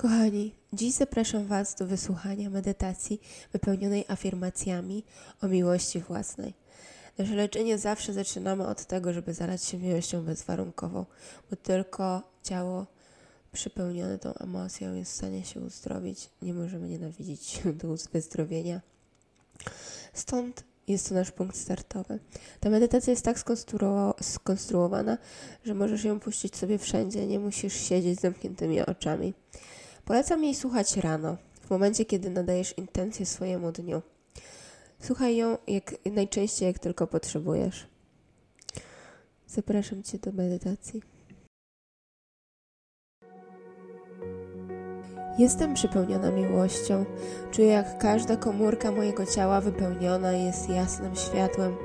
Kochani, dziś zapraszam Was do wysłuchania medytacji wypełnionej afirmacjami o miłości własnej. Nasze leczenie zawsze zaczynamy od tego, żeby zalać się miłością bezwarunkową, bo tylko ciało przepełnione tą emocją jest w stanie się uzdrowić. Nie możemy nienawidzić się do wyzdrowienia. Stąd jest to nasz punkt startowy. Ta medytacja jest tak skonstruowana, że możesz ją puścić sobie wszędzie, nie musisz siedzieć z zamkniętymi oczami. Polecam jej słuchać rano, w momencie, kiedy nadajesz intencję swojemu dniu. Słuchaj ją jak, najczęściej, jak tylko potrzebujesz. Zapraszam Cię do medytacji. Jestem przepełniona miłością. Czuję, jak każda komórka mojego ciała wypełniona jest jasnym światłem.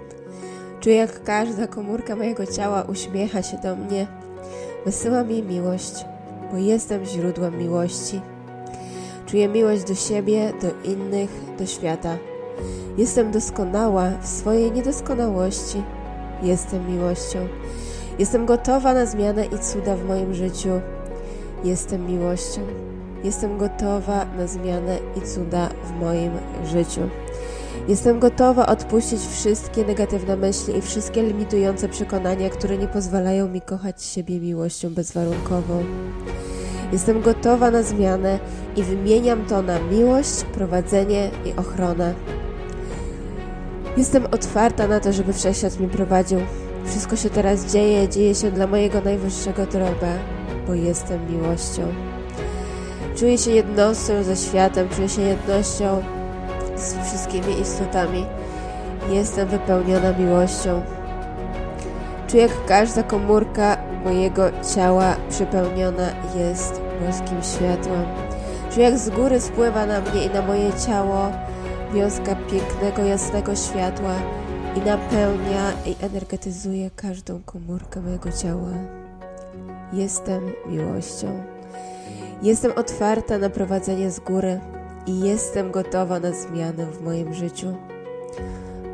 Czuję, jak każda komórka mojego ciała uśmiecha się do mnie. Wysyłam jej miłość bo jestem źródłem miłości. Czuję miłość do siebie, do innych, do świata. Jestem doskonała w swojej niedoskonałości. Jestem miłością. Jestem gotowa na zmianę i cuda w moim życiu. Jestem miłością. Jestem gotowa na zmianę i cuda w moim życiu. Jestem gotowa odpuścić wszystkie negatywne myśli i wszystkie limitujące przekonania, które nie pozwalają mi kochać siebie miłością bezwarunkową. Jestem gotowa na zmianę i wymieniam to na miłość, prowadzenie i ochronę. Jestem otwarta na to, żeby wszechświat mnie prowadził. Wszystko się teraz dzieje, dzieje się dla mojego najwyższego droga, bo jestem miłością. Czuję się jednością ze światem, czuję się jednością z wszystkimi istotami. Jestem wypełniona miłością. Czuję, jak każda komórka mojego ciała przepełniona jest boskim światłem. Czuję, jak z góry spływa na mnie i na moje ciało wiązka pięknego, jasnego światła i napełnia i energetyzuje każdą komórkę mojego ciała. Jestem miłością. Jestem otwarta na prowadzenie z góry i jestem gotowa na zmianę w moim życiu.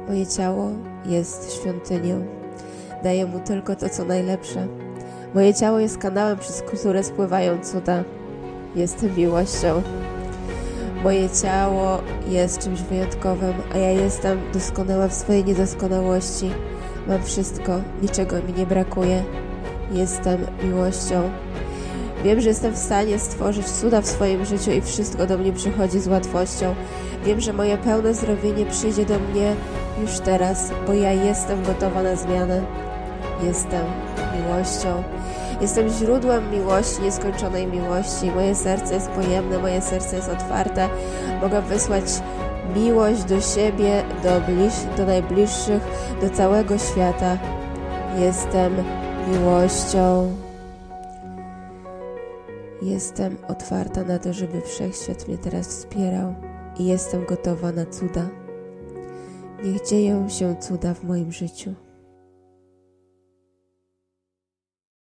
Moje ciało jest świątynią. Daję mu tylko to, co najlepsze. Moje ciało jest kanałem, przez które spływają cuda. Jestem miłością. Moje ciało jest czymś wyjątkowym, a ja jestem doskonała w swojej niedoskonałości. Mam wszystko, niczego mi nie brakuje. Jestem miłością. Wiem, że jestem w stanie stworzyć cuda w swoim życiu i wszystko do mnie przychodzi z łatwością. Wiem, że moje pełne zdrowienie przyjdzie do mnie już teraz, bo ja jestem gotowa na zmianę. Jestem miłością. Jestem źródłem miłości, nieskończonej miłości. Moje serce jest pojemne, moje serce jest otwarte. Mogę wysłać miłość do siebie, do, bliż, do najbliższych, do całego świata. Jestem miłością. Jestem otwarta na to, żeby wszechświat mnie teraz wspierał i jestem gotowa na cuda. Niech dzieją się cuda w moim życiu.